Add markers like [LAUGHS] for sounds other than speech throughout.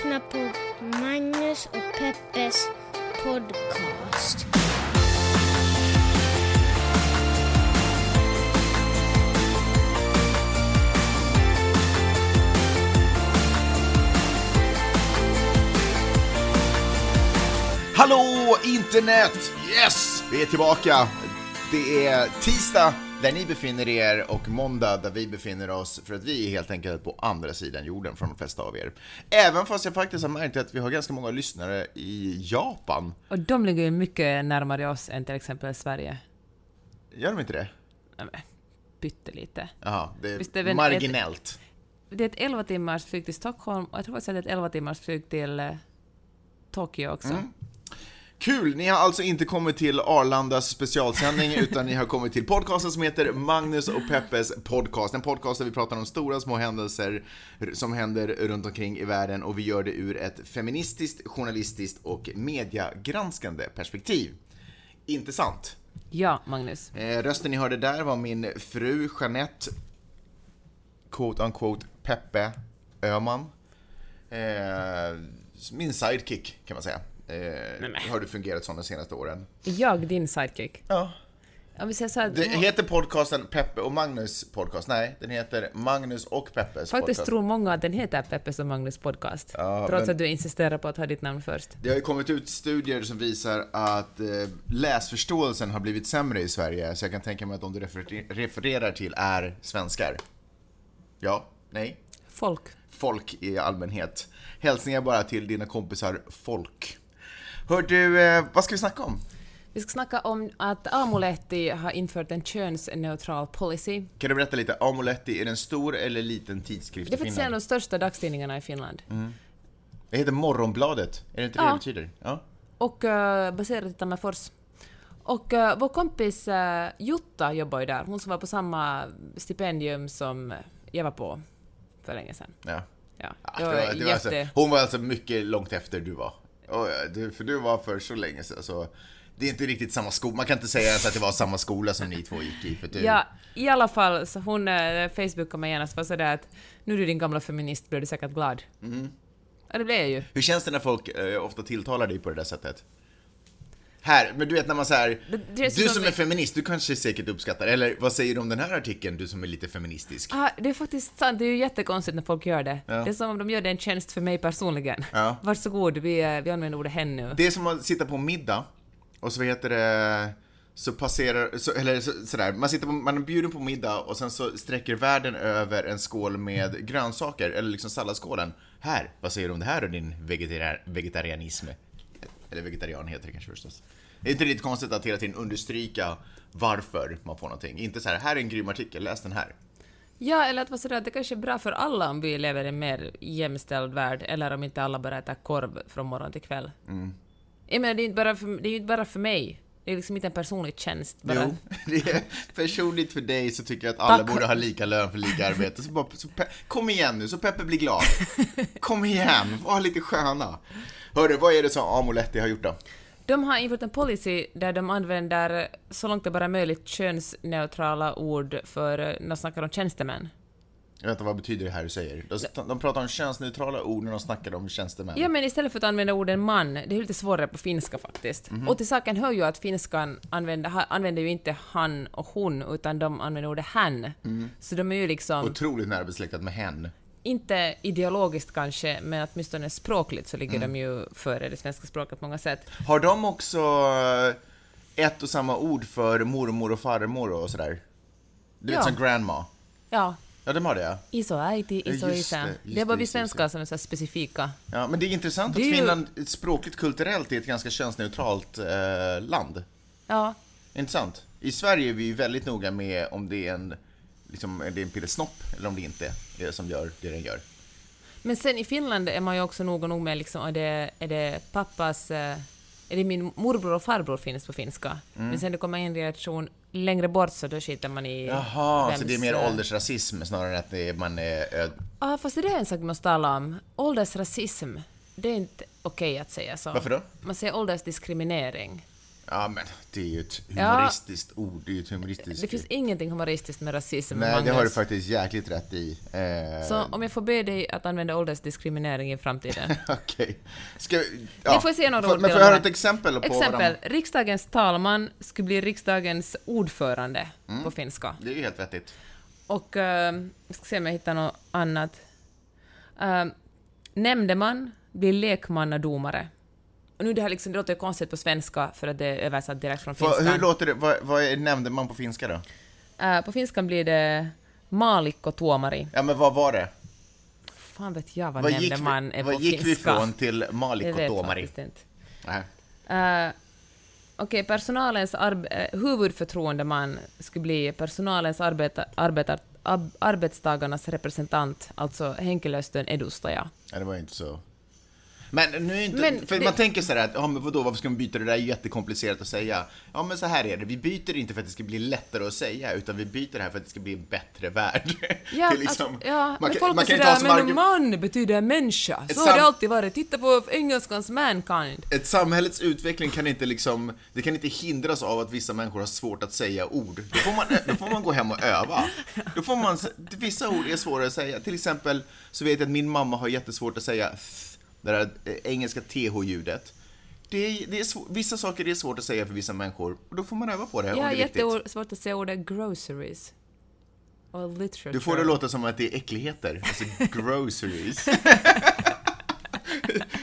lyssnar på Magnus och Peppes podcast. Hallå internet! Yes! Vi är tillbaka. Det är tisdag där ni befinner er och måndag där vi befinner oss för att vi är helt enkelt på andra sidan jorden från de flesta av er. Även fast jag faktiskt har märkt att vi har ganska många lyssnare i Japan. Och de ligger ju mycket närmare oss än till exempel Sverige. Gör de inte det? Nej, men, Pyttelite. Jaha, det Visst är är väl marginellt. Det är ett 11 timmars flyg till Stockholm och jag tror att det är ett 11 timmars flyg till eh, Tokyo också. Mm. Kul! Ni har alltså inte kommit till Arlandas specialsändning [LAUGHS] utan ni har kommit till podcasten som heter Magnus och Peppes podcast. En podcast där vi pratar om stora små händelser som händer runt omkring i världen och vi gör det ur ett feministiskt, journalistiskt och mediagranskande perspektiv. Inte sant? Ja, Magnus. Eh, rösten ni hörde där var min fru Jeanette, quote unquote Peppe Öman. Eh, min sidekick kan man säga. Eh, har du fungerat som de senaste åren. Jag, din sidekick. Ja. Om vi säger så här, Det heter podcasten Peppe och Magnus podcast? Nej, den heter Magnus och Peppes Faktiskt podcast. tror många att den heter Peppes och Magnus podcast. Ja, trots men- att du insisterar på att ha ditt namn först. Det har ju kommit ut studier som visar att eh, läsförståelsen har blivit sämre i Sverige, så jag kan tänka mig att de du refer- refererar till är svenskar. Ja? Nej? Folk. folk i allmänhet. Hälsningar bara till dina kompisar folk. Hör du, eh, vad ska vi snacka om? Vi ska snacka om att Amulehti har infört en könsneutral policy. Kan du berätta lite? Amuletti, är det en stor eller liten tidskrift Det är i faktiskt en av Finland? de största dagstidningarna i Finland. Det heter Morgonbladet, är det inte det Ja. det betyder? Ja. Och uh, baserat i Tammerfors. Och eh, vår kompis eh, Jutta jobbar ju där, hon som var på samma stipendium som jag var på för länge sedan. ja. Ja, Ja, det var, det var alltså, jätte... hon var alltså mycket långt efter du var. Oh, ja, för du var för så länge sedan, så det är inte riktigt samma skola. Man kan inte säga ens att det var samma skola som ni två gick i. För du, Ja, i alla fall, så hon uh, facebookade mig genast var sådär att nu är du din gamla feminist, blir du säkert glad. Mm. Ja, det blev jag ju. Hur känns det när folk eh, ofta tilltalar dig på det där sättet? Här, men du vet när man säger du som är feminist, du kanske säkert uppskattar, eller vad säger du om den här artikeln, du som är lite feministisk? Ah, det är faktiskt sant, det är ju jättekonstigt när folk gör det. Ja. Det är som om de gör det en tjänst för mig personligen. Ja. [LAUGHS] Varsågod, vi, eh, vi använder ordet hen nu. Det är som att sitta på middag, och så heter det, så passerar, så, eller så, sådär, man sitter på, man är bjuden på middag och sen så sträcker världen över en skål med grönsaker, eller liksom salladsskålen. Här, vad säger du om det här och din vegetarian, vegetarianism? Eller vegetarian heter det kanske förstås. Det är inte lite konstigt att hela tiden understryka varför man får någonting. Inte så här, här är en grym artikel, läs den här. Ja, eller att vara sådär det kanske är bra för alla om vi lever i en mer jämställd värld, eller om inte alla bara äter korv från morgon till kväll. Mm. Jag menar, det är ju inte bara för, det är inte bara för mig. Det är liksom inte en personlig tjänst. Bara. Jo, [LAUGHS] det är personligt för dig så tycker jag att alla Tack. borde ha lika lön för lika arbete. Så bara, så kom igen nu, så Peppe blir glad. [LAUGHS] Kom igen, var lite sköna. Hörru, vad är det som Amoletti har gjort då? De har infört en policy där de använder, så långt det bara är möjligt, könsneutrala ord för eh, när de snackar om tjänstemän. Inte vad betyder det här du säger. De, de pratar om könsneutrala ord när de snackar om tjänstemän. Ja, men istället för att använda orden man, det är lite svårare på finska faktiskt. Mhm. Och till saken hör ju att finskan använder, använder ju inte han och hon, utan de använder ordet han. Mm. Så de är ju liksom, Otroligt nära besläktat med hen. Inte ideologiskt kanske, men åtminstone språkligt så ligger Mm. de ju före det svenska språket på många sätt. Har de också eh, ett och samma ord för mormor och farmor och sådär? Du vet Ja. som grandma? Ja, Ja, de har det ja. iso äiti, Ja, iso just isä. det, Det, är bara vi svenskar som är så specifika. Ja, men det är intressant Det är att ju- Finland språkligt kulturellt är ett ganska könsneutralt eh, land. Ja, Intressant. I Sverige är vi ju väldigt noga med om det är en, liksom, är det en pillesnopp eller om det inte är det som gör det den gör. Men sen i Finland är man ju också nog och nog med liksom, är det, är det pappas... eh, Är det min morbror och farbror finns på finska. Mm. Men sen det kommer en reaktion längre bort så då skiter man i... Jaha, så vems, det är mer eh, åldersrasism snarare än att det är, man är... Ja, fast det är en sak vi måste tala om. Åldersrasism. Det är inte okej att säga så. Varför då? Man säger åldersdiskriminering. Ja, men det är ju ett humoristiskt ord. Det är ett humoristiskt... Det finns ingenting humoristiskt med rasism, Nej, Magnus. det har du faktiskt jäkligt rätt i. Eh, Så om jag får be dig att använda åldersdiskriminering i framtiden. [LAUGHS] Okej. Ska vi... Vi får se några får, ord Men får jag höra ett exempel på Exempel, vad riksdagens talman skulle bli riksdagens ordförande Mm. på finska. de... Det är ju helt vettigt. Och jag ska se om jag hittar något annat. Uh, nämndeman blir lekmannadomare. Och nu det här liksom, det låter konstigt på svenska för att det är översatt direkt från finskan. hur låter det? Vad, vad är nämndeman på finska då? Eh, på finskan blir det maalikko tuomari. Ja, men vad var det? Fan vet jag vad, Vad nämndeman är på vad gick vi finska. från till Jag Malik vet och Tomari? faktiskt inte. Uh, Okej, personalens eh, huvudförtroendeman skulle bli personalens arbeta- arbetar- ab- arbetstagarnas representant, alltså henkilöstön edustaja. Ja, det var inte så... Men nu är inte... Men för det- man tänker så här att, ja men vadå, varför ska man byta? Det där är jättekomplicerat att säga. Ja men så här är det, vi byter inte för att det ska bli lättare att säga, utan vi byter det här för att det ska bli en bättre värld. [LAUGHS] Ja, är liksom- alltså, ja man men kan- folk man kan sådär, men man betyder människa. Så har det alltid varit. Titta på engelskans mankind. Ett samhällets utveckling kan inte liksom, det kan inte hindras av att vissa människor har svårt att säga ord. Då får man, då får man gå hem och öva. Då får man, vissa ord är svåra att säga. Till exempel så vet jag att min mamma har jättesvårt att säga det där eh, engelska th-ljudet. Det är, det är svår, vissa saker är svårt att säga för vissa människor och då får man öva på det. Jag har jättesvårt att säga ordet groceries. Och literature. Du får det låta som att det är äckligheter, alltså [LAUGHS] groceries. [LAUGHS]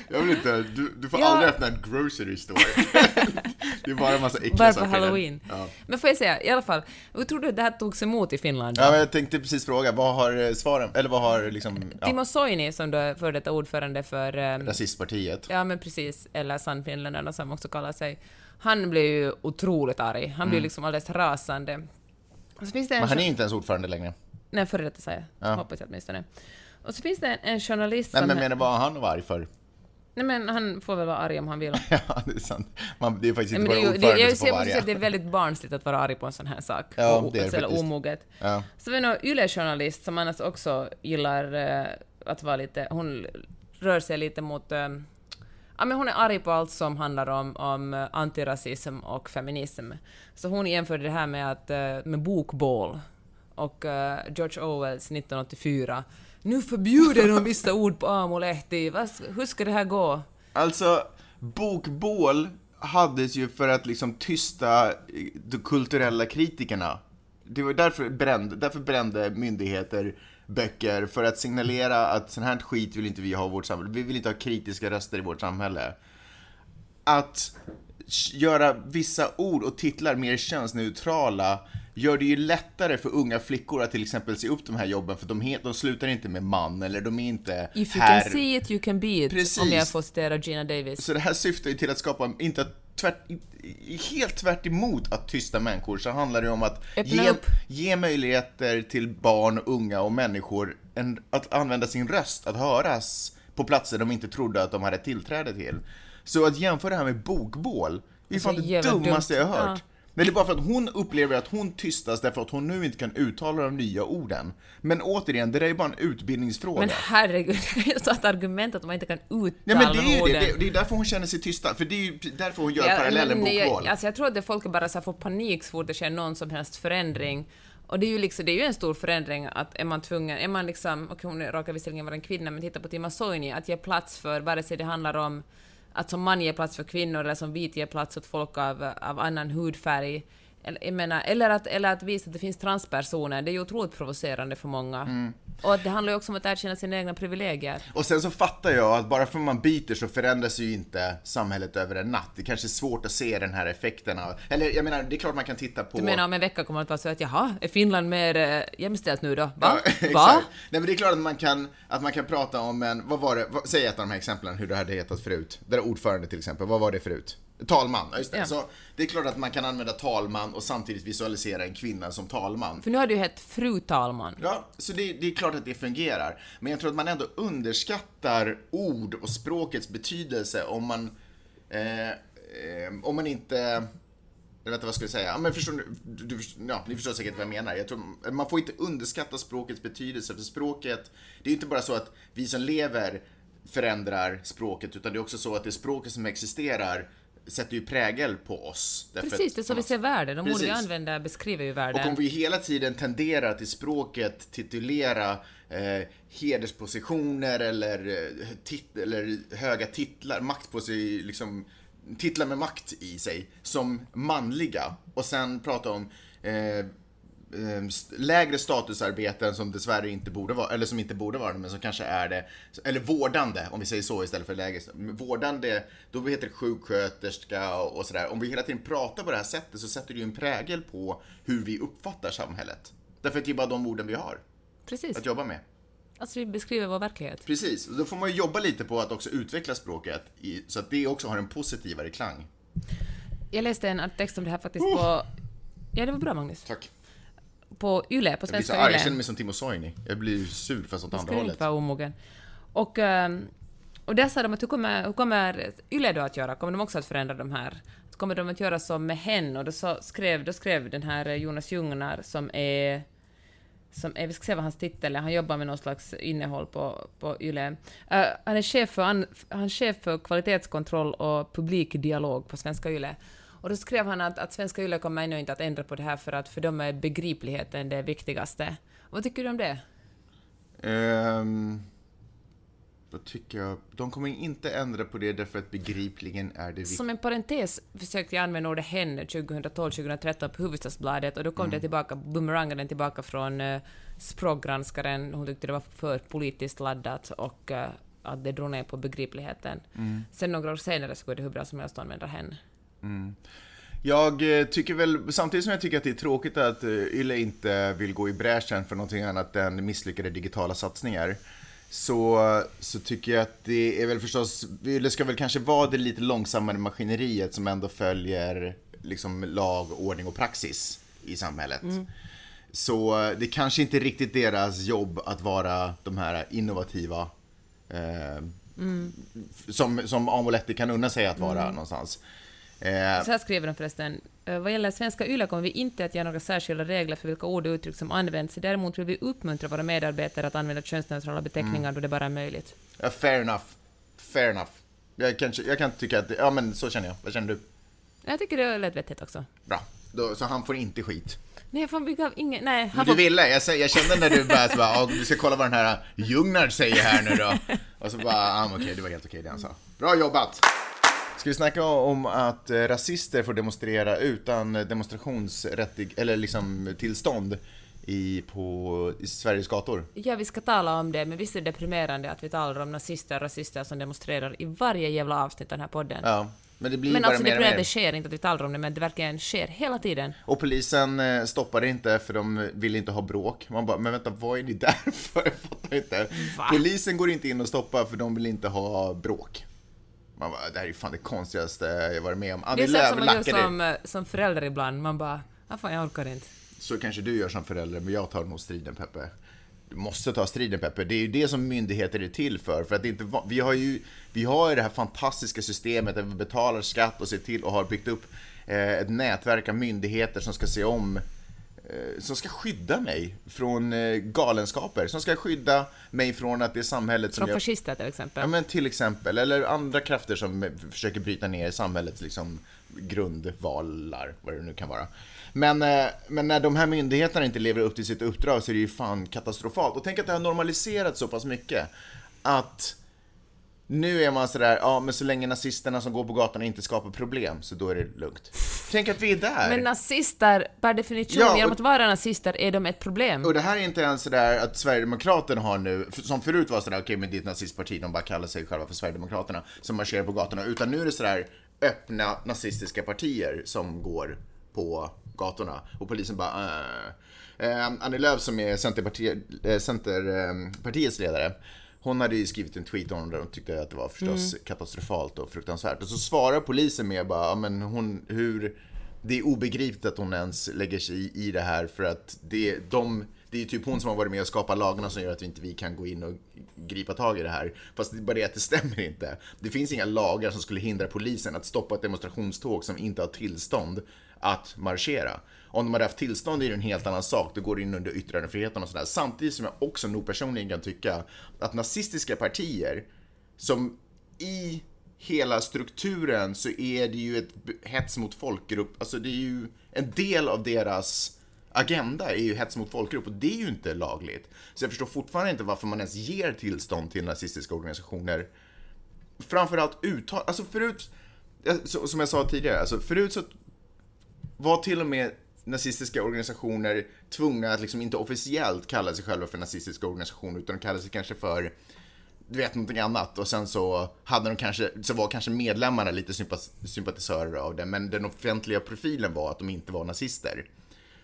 Jag vill inte, du, du får Ja. aldrig öppna en grocery store. [LAUGHS] det är bara en massa äckliga Bara på saker halloween. Ja. Men får jag säga, i alla fall, hur tror du att det här togs emot i Finland? ja, men jag tänkte precis fråga, vad har eh, svaren, eller vad har liksom, ja, Timo Soini, som då är före detta ordförande för... ehm, rasistpartiet? Ja, men precis. Eller Sannfinländarna som också kallar sig. Han blev ju otroligt arg. Han blev liksom alldeles rasande. Mm. Men han är inte ens ordförande längre. Nej, före detta säger jag. Ja. Hoppas jag åtminstone. Och så finns det en, en journalist Nej, som... men menar vad han var arg för? Nej, men han får väl vara arg om han vill. [LAUGHS] Ja, det är sant. Man, det är faktiskt inte bara det, ju- det, ordförande jag som får vara att det är väldigt barnsligt att vara arg på en sån här sak. Ja, och, det är det så jävla faktiskt. omoget. Ja. Så vi har en Yle-journalist som annars också gillar eh, att vara lite... Hon rör sig lite mot... Eh, ja, men hon är arg på allt som handlar om, om eh, antirasism och feminism. Så hon jämförde det här med, att, med bokbål och George Orwells 1984. Nu förbjuder de vissa ord på Amolehti. Hur ska det här gå? Alltså, bokbål hades ju för att liksom tysta eh, de kulturella kritikerna. Det var därför brände, därför brände myndigheter böcker, för att signalera att sån här skit vill inte vi ha i vårt samhälle. Vi vill inte ha kritiska röster i vårt samhälle. Att göra vissa ord och titlar mer könsneutrala gör det ju lättare för unga flickor att till exempel se upp de här jobben, för de, he- de slutar inte med man, eller de är inte If you herr. can see it, you can be it. Precis. Om jag får citera Gina Davis. Så det här syftar ju till att skapa, inte att tvärt, helt tvärt emot att tysta människor, så handlar det om att ge, ge möjligheter till barn, unga och människor en, att använda sin röst, att höras på platser de inte trodde att de hade tillträde till. Så att jämföra det här med bokbål, det är fan det jävla dummaste dumt. jag har hört. Ja. Men det är bara för att hon upplever att hon tystas därför att hon nu inte kan uttala de nya orden. Men återigen, det där är bara en utbildningsfråga. Men herregud, det är ju ett argument att man inte kan uttala Ja men det är ju orden. det, det, det är därför hon känner sig tystad, för det är ju därför hon gör Ja, parallellen bokval. Alltså jag tror att det folk bara så får panik så fort det sker någon som helst förändring. Och det är ju liksom, det är ju en stor förändring att är man tvungen, är man liksom, okej hon råkar visserligen vara en kvinna, men titta på Timo Soini, att ge plats för, vare sig det handlar om att som man ger plats för kvinnor eller som vit ger plats åt folk av, av annan hudfärg. Eller, menar, eller, att, eller att visa att det finns transpersoner, det är ju otroligt provocerande för många. Mm. Och att det handlar ju också om att erkänna sina egna privilegier. Och sen så fattar jag att bara för att man byter så förändras ju inte samhället över en natt. Det kanske är svårt att se den här effekten av, eller jag menar, det är klart man kan titta på... Du menar om en vecka kommer det att vara så att jaha, är Finland mer äh, jämställt nu då? Va? Ja, [LAUGHS] Va? Nej men det är klart att man kan, att man kan prata om en, vad var det, vad, säg ett av de här exemplen hur det hade hetat förut. Det där ordförande till exempel, vad var det förut? Talman, ja, just det. Ja. Så det är klart att man kan använda talman och samtidigt visualisera en kvinna som talman. För nu har det ju hett fru talman. Ja, så det, det är klart att det fungerar. Men jag tror att man ändå underskattar ord och språkets betydelse om man, eh, eh, om man inte jag vet inte vad jag skulle säga. Ja, men förstår ni, du, du, ja, ni förstår säkert vad jag menar. Jag tror, man får inte underskatta språkets betydelse, för språket, det är ju inte bara så att vi som lever förändrar språket, utan det är också så att det språket som existerar sätter ju prägel på oss. Precis, det är så vi ser världen. De ord vi använder beskriver ju Och världen. om vi hela tiden tenderar i språket titulera eh, hederspositioner eller, eh, tit- eller höga titlar, makt sig, liksom titlar med makt i sig som manliga och sen prata om eh, lägre statusarbeten som dessvärre inte borde vara, eller som inte borde vara det, men som kanske är det. Eller vårdande, om vi säger så istället för lägre. Vårdande, då heter det sjuksköterska och och sådär. Om vi hela tiden pratar på det här sättet så sätter det ju en prägel på hur vi uppfattar samhället. Därför att det är bara de orden vi har Precis. att jobba med. Alltså vi beskriver vår verklighet. Precis, och då får man ju jobba lite på att också utveckla språket i, så att det också har en positivare klang. Jag läste en text om det här faktiskt på... Ja, det var bra Magnus. Tack. På YLE, på Jag svenska jag YLE. känner mig som Timo Soini. Jag blir sur fast åt andra du hållet. inte vara omogen. Och, ehm, och där sa de att hur kommer, hur kommer YLE då att göra? Kommer de också att förändra de här? Kommer de att göra som med hen? Och då, så skrev, då skrev den här Jonas Ljungnar som är som är, vi ska se vad hans titel är, han jobbar med någon slags innehåll på, på YLE. Eh, han, är chef för, han, han är chef för kvalitetskontroll och publikdialog på Svenska YLE. Och då skrev han att, att Svenska YLE kommer ännu inte att ändra på det här för att för dem är begripligheten det viktigaste. Vad tycker du om det? Ehm, vad tycker jag? De kommer inte ändra på det därför att begripligen är det viktigt. Som en parentes försökte jag använda ordet hen 2012-2013 på Hufvudstadsbladet och då kom Mm. det tillbaka, boomerangade den tillbaka från uh, språkgranskaren. Hon tyckte det var för politiskt laddat och eh, att det drog ner på begripligheten. Mm. Sen några år senare så går det hur bra som helst att använda hen. Jag eh, tycker väl, samtidigt som jag tycker att det är tråkigt att eh, Yle inte vill gå i bräschen för någonting annat än misslyckade digitala satsningar. Så, så tycker jag att det är väl förstås, Yle ska väl kanske vara det lite långsammare maskineriet som ändå följer liksom lag, ordning och praxis i samhället. Så eh, det kanske inte är riktigt deras jobb att vara de här innovativa eh, som, som Amoletti kan unna sig att vara någonstans. Eh, Så här skriver de förresten. "Eh, Vad gäller svenska YLE kommer vi inte att göra några särskilda regler för vilka ord och uttryck som används. Däremot vill vi uppmuntra våra medarbetare att använda könsneutrala beteckningar då det bara är möjligt. Ja, fair enough. Fair enough. Jag kan, jag kan tycka att, ja men så känner jag. Vad känner du? Jag tycker det lät vettigt också. Bra. Då, så han får inte skit. Nej, fan, vi gav ingen... Nej, han Men du får ville, jag, jag kände när du började så bara, "Ja, du ska kolla vad den här Ljungnar säger här nu då. Och så bara, ah, okej, det var helt okej det han sa. Bra jobbat! Ska vi snacka om att eh, rasister får demonstrera utan demonstrationsrätt, eller liksom tillstånd i, på, i Sveriges gator? Ja, vi ska tala om det, men visst är det deprimerande att vi talar om nazister och rasister som demonstrerar i varje jävla avsnitt av den här podden. Ja, men det blir men bara alltså mer det och mer. det sker, inte att vi talar om det, men det verkligen sker hela tiden. Och polisen eh, stoppar det inte för de vill inte ha bråk. Man bara, men vänta, vad är ni där [LAUGHS] för? Jag fattar inte. Va? Polisen går inte in och stoppar för de vill inte ha bråk. Man bara, det här är fan det konstigaste jag varit med om. Det Annie är Lööf sånt som man gör lackade. som, eh, som förälder ibland, man bara ah, fan jag orkar inte. Så kanske du gör som förälder, men jag tar nog striden Peppe. Du måste ta striden Peppe. Det är ju det som myndigheter är till för. För att det inte, vi har ju vi har ju det här fantastiska systemet där vi betalar skatt och ser till och har byggt upp eh, ett nätverk av myndigheter som ska se om som ska skydda mig från eh, galenskaper, som ska skydda mig från att det är samhället som Från gör... fascister till exempel. Ja men till exempel, eller andra krafter som eh, försöker bryta ner samhällets liksom grundvalar, vad det nu kan vara. Men, eh, men när de här myndigheterna inte lever upp till sitt uppdrag så är det ju fan katastrofalt. Och tänk att det har normaliserats så pass mycket att nu är man sådär, ja men så länge nazisterna som går på gatorna inte skapar problem så då är det lugnt. Tänk att vi är där! Men nazister, per definition, Ja, och- genom att vara nazister är de ett problem. Och det här är inte ens sådär att Sverigedemokraterna har nu, som förut var sådär, okej men det är ett nazistparti, de bara kallar sig själva för Sverigedemokraterna, som marscherar på gatorna, utan nu är det sådär öppna nazistiska partier som går på gatorna. Och polisen bara, äh. eh, Annie Lööf som är Centerparti, eh, Centerpartiets ledare, hon hade ju skrivit en tweet om det och tyckte att det var förstås katastrofalt och fruktansvärt. Och så svarar polisen med bara, ja men hon, hur, det är obegripligt att hon ens lägger sig i, i det här för att det, de, det är typ hon som har varit med och skapat lagarna som gör att vi inte vi kan gå in och gripa tag i det här. Fast det är bara det att det stämmer inte. Det finns inga lagar som skulle hindra polisen att stoppa ett demonstrationståg som inte har tillstånd att marschera. Om de hade haft tillstånd är det en helt annan sak, då går det in under yttrandefriheten och sådär. Samtidigt som jag också nog personligen kan tycka att nazistiska partier som i hela strukturen så är det ju ett hets mot folkgrupp, alltså det är ju en del av deras agenda är ju hets mot folkgrupp och det är ju inte lagligt. Så jag förstår fortfarande inte varför man ens ger tillstånd till nazistiska organisationer. Framförallt uttal, alltså förut, som jag sa tidigare, alltså förut så var till och med nazistiska organisationer tvungna att liksom inte officiellt kalla sig själva för nazistiska organisationer utan de kallade sig kanske för du vet någonting annat och sen så hade de kanske, så var kanske medlemmarna lite sympatisörer av det men den offentliga profilen var att de inte var nazister.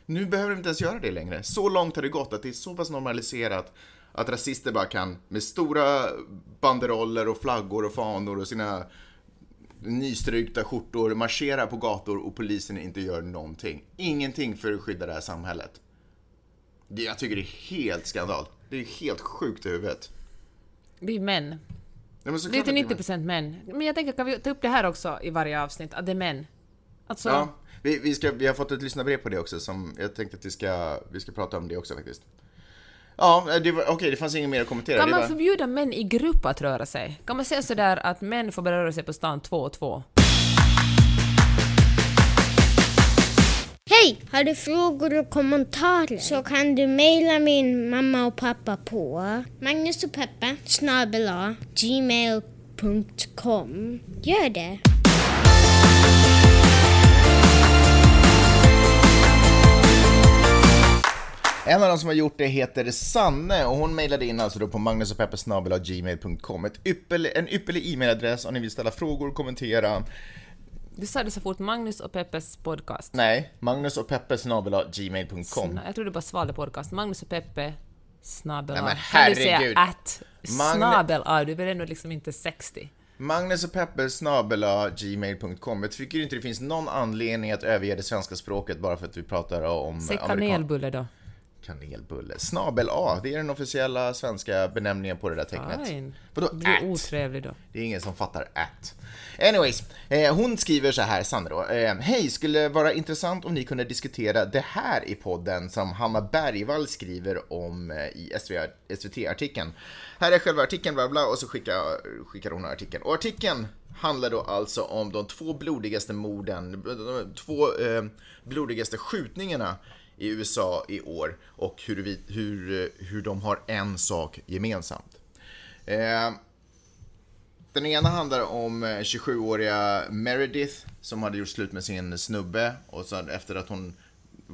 Nu behöver de inte ens göra det längre. Så långt har det gått att det är så pass normaliserat att rasister bara kan med stora banderoller och flaggor och fanor och sina nystrykta skjortor marschera på gator och polisen inte gör någonting. Ingenting för att skydda det här samhället. Det, jag tycker det är helt skandal. Det är helt sjukt i huvudet. Vi är män. Men Det är till att 90 procent män. Men jag tänker, kan vi ta upp det här också i varje avsnitt, att det är män? Alltså, Ja, vi, vi, ska, vi har fått ett lyssnarbrev på det också som jag tänkte att vi ska, vi ska prata om det också faktiskt. Ja, det var- okej, det fanns inget mer att kommentera. kan man var... förbjuda män i grupp att röra sig? Kan man säga sådär att män får bara röra sig på stan två och två? Hej! Har du frågor och kommentarer så kan du mejla min mamma och pappa på Magnus och Peppe snabel A, gmail.com. Gör det! En av de som har gjort det heter Sanne och hon mejlade in alltså då på magnusogpeppesnabel.gmail.com Ett ypperlig, En ypperlig e-mailadress om ni vill ställa frågor, kommentera. Du sa det så fort, Magnus och Peppes podcast. Nej, magnusogpeppesnabel.gmail.com Sna- Jag trodde bara svalde podcast. Magnus och Peppe snabel Nej, men A. Kan du säga herregud. att Magne- snabel A? Du ändå liksom inte 60? magnusogpeppesnabel.gmail.com Jag tycker inte det finns någon anledning att överge det svenska språket bara för att vi pratar om Säg kanelbulle då. Kanelbulle. Snabel A, det är den officiella svenska benämningen på det där tecknet. Fine. Vadå Du blir at? otrevlig då. Det är ingen som fattar at. Anyways, eh, hon skriver så här, Sandro. Eh, Hej, skulle vara intressant om ni kunde diskutera det här i podden som Hanna Bergvall skriver om eh, i SVT-artikeln. Här är själva artikeln, bla bla, och så skickar, skickar hon artikeln. Och artikeln handlar då alltså om de två blodigaste morden, de två eh, blodigaste skjutningarna i USA i år och hur, vi, hur, eh, hur de har en sak gemensamt. Eh, den ena handlar om eh, 27-åriga Meredith som hade gjort slut med sin snubbe och så efter att hon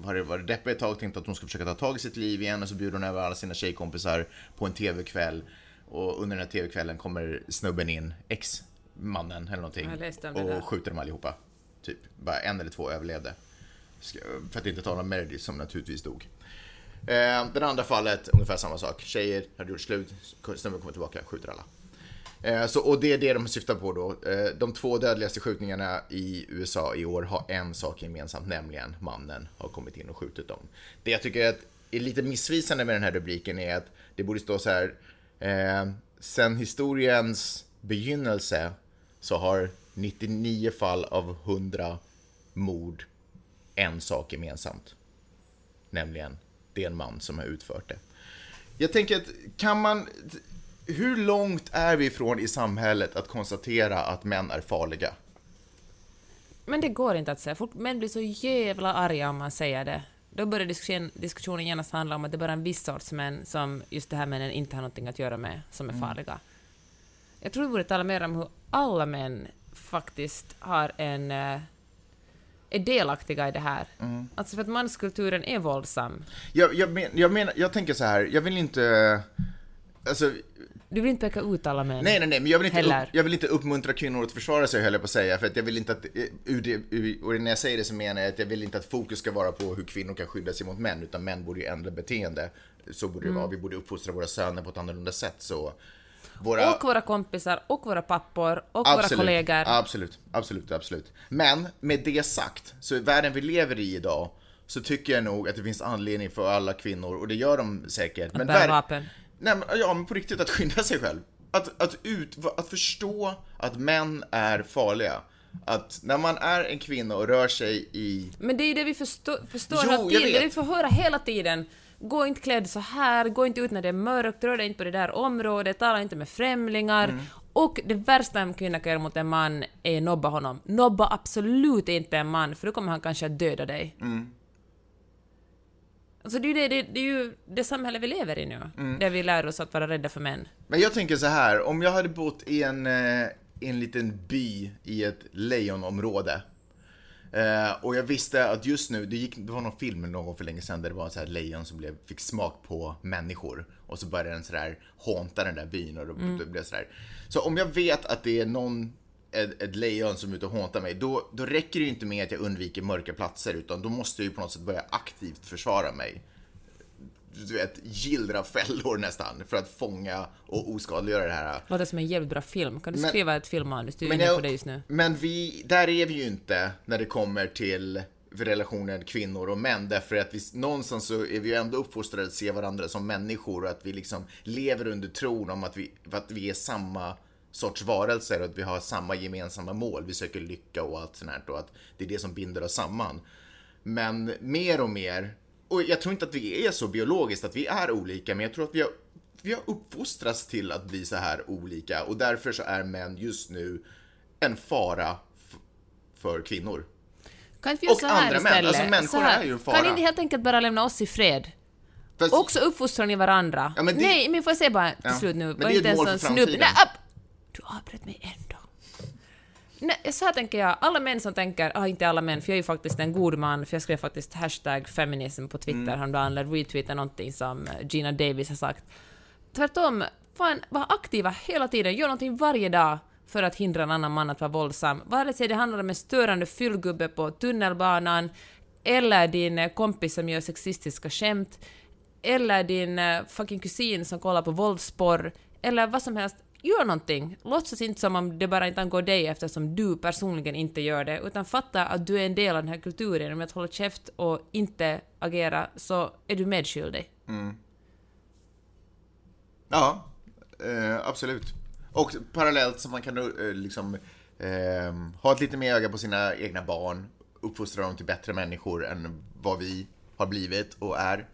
hade varit deppig ett tag tänkte att hon skulle försöka ta tag i sitt liv igen och så bjuder hon över alla sina tjejkompisar på en TV-kväll och under den här TV-kvällen kommer snubben in, ex-mannen eller någonting det och skjuter dem allihopa. Typ, bara en eller två överlevde. För att inte tala om Meredith som naturligtvis dog. Eh, Det andra fallet, ungefär samma sak. Tjejer hade gjort slut, snubben kommer tillbaka, skjuter alla. Eh, Så, och det är det de syftar på då. Eh, De två dödligaste skjutningarna i USA i år har en sak gemensamt, nämligen mannen har kommit in och skjutit dem. Det jag tycker är lite missvisande med den här rubriken är att det borde stå så här. Eh, sen historiens begynnelse så har 99 fall av 100 mord en sak gemensamt. Nämligen, det är en man som har utfört det. Jag tänker att kan man... Hur långt är vi ifrån i samhället att konstatera att män är farliga? Men det går inte att säga. Fort män blir så jävla arga om man säger det. Då börjar diskussion, diskussionen genast handla om att det bara är en viss sorts män som just det här männen inte har någonting att göra med, som är farliga. Jag tror vi borde tala mer om hur alla män faktiskt har en... är delaktiga i det här. Alltså för att manskulturen är våldsam. Jag, jag, men, jag, menar, jag tänker så här, jag vill inte... Alltså, Du vill inte peka ut alla män. nej, nej, nej, men jag vill, inte upp, jag vill inte uppmuntra kvinnor att försvara sig, höll jag på att säga. För att jag vill inte att, eh, och när jag säger det så menar jag att jag vill inte att fokus ska vara på hur kvinnor kan skydda sig mot män, utan män borde ju ändra beteende. Så borde det vara, vi borde uppfostra våra söner på ett annorlunda sätt. Så våra... Och våra kompisar, och våra pappor, och våra Absolut, kollegor. Absolut, absolut, absolut. Men med det sagt, så i världen vi lever i idag så tycker jag nog att det finns anledning för alla kvinnor, och det gör de säkert. men bära vapen. Nej, men, ja, men på riktigt att skydda sig själv. Att, att, ut, att förstå att män är farliga. Att när man är en kvinna och rör sig i... Men det är ju det vi förstå, förstår Jo, hela tiden, det vi får höra hela tiden. Gå inte klädd så här, gå inte ut när det är mörkt, rör dig inte på det där området, tala inte med främlingar. Mm. Och det värsta en kvinna kan göra mot en man är nobba honom. Nobba absolut inte en man, för då kommer han kanske att döda dig. Mm. Alltså det är ju det, det, är ju det samhälle vi lever i nu, Mm. där vi lär oss att vara rädda för män. Men jag tänker så här, om jag hade bott i en, eh, en liten by i ett lejonområde eh, och jag visste att just nu, det, gick, det var någon film någon för länge sedan där det var så här lejon som blev, fick smak på människor. Och så började den sådär hånta den där byn och då, då blev sådär. Så om jag vet att det är någon ett, ett lejon som är ute och håntar mig, då, då räcker det ju inte med att jag undviker mörka platser utan då måste jag ju på något sätt börja aktivt försvara mig du vet, gillra fällor nästan för att fånga och oskadliggöra det här. Låter som en jävligt bra film. Kan du Men- skriva ett filmmanus? Du är inne på det just nu. men vi, där är vi ju inte när det kommer till relationen kvinnor och män därför att vi, någonstans så är vi ju ändå uppfostrade att se varandra som människor och att vi liksom lever under tron om att vi, att vi är samma sorts varelser och att vi har samma gemensamma mål. Vi söker lycka och allt sånt här och att det är det som binder oss samman. Men mer och mer, och jag tror inte att vi är så biologiskt att vi är olika, men jag tror att vi har, vi har uppfostrats till att bli så här olika och därför så är män just nu en fara för kvinnor. Kan inte vi göra Och så här andra män. istället? Alltså, människor är ju en fara. Kan ni inte helt enkelt bara lämna oss i fred? Fast, Också uppfostrar ni varandra. Ja, men det- Nej, men får jag säga bara till Ja, slut nu, men det är inte ett mål för en snubb... framtiden. Nej, upp! Du avbröt mig ändå. Nej, så här tänker jag, alla män som tänker, ah, inte alla män, för jag är ju faktiskt en god man, för jag skrev faktiskt hashtag feminism på Twitter Mm. häromdagen, eller retweetade någonting som eh, Gina Davis har sagt. Tvärtom, fan, var aktiva hela tiden, gör någonting varje dag för att hindra en annan man att vara våldsam. Vare sig det handlar om en störande fyllgubbe på tunnelbanan, eller din eh, kompis som gör sexistiska skämt, eller din eh, fucking kusin som kollar på våldsporr, eller vad som helst. Gör någonting. Låtsas inte som om det bara inte angår dig eftersom du personligen inte gör det, utan fatta att du är en del av den här kulturen. Om att hålla käft och inte agera så är du medskyldig. Mm. Ja, eh, absolut. Och parallellt så man kan eh, liksom eh, ha ett lite mer öga på sina egna barn, uppfostra dem till bättre människor än vad vi har blivit och är.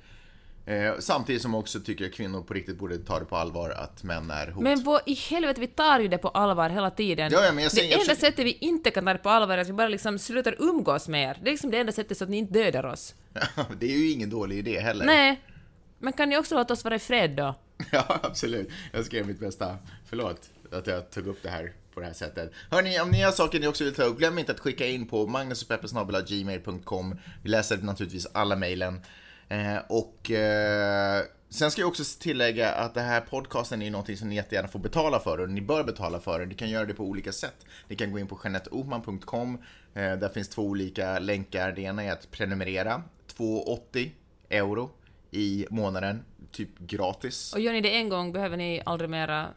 Eh, samtidigt som också tycker att kvinnor på riktigt borde ta det på allvar att män är hot. Men vad i helvete, vi tar ju det på allvar hela tiden. Ja, ja, men jag säger- det enda försöker- sättet vi inte kan ta det på allvar är att vi bara liksom slutar umgås med er. Det är liksom det enda sättet så att ni inte dödar oss. [LAUGHS] det är ju ingen dålig idé heller. Nej. Men kan ni också låta oss vara i fred då? [LAUGHS] Ja, absolut. Jag ska göra mitt bästa. Förlåt att jag tog upp det här på det här sättet. Hörni, om ni har saker ni också vill ta upp, glöm inte att skicka in på magnusochpeppesnabela.gmail.com. Vi läser naturligtvis alla mejlen. Eh, och eh, sen ska jag också tillägga att det här podcasten är någonting som ni jättegärna får betala för och ni bör betala för det. Ni kan göra det på olika sätt. Ni kan gå in på jeanetteohman.com. Eh, där finns två olika länkar. Det ena är att prenumerera, 2,80 euro i månaden, typ gratis. Och gör ni det en gång behöver ni aldrig mera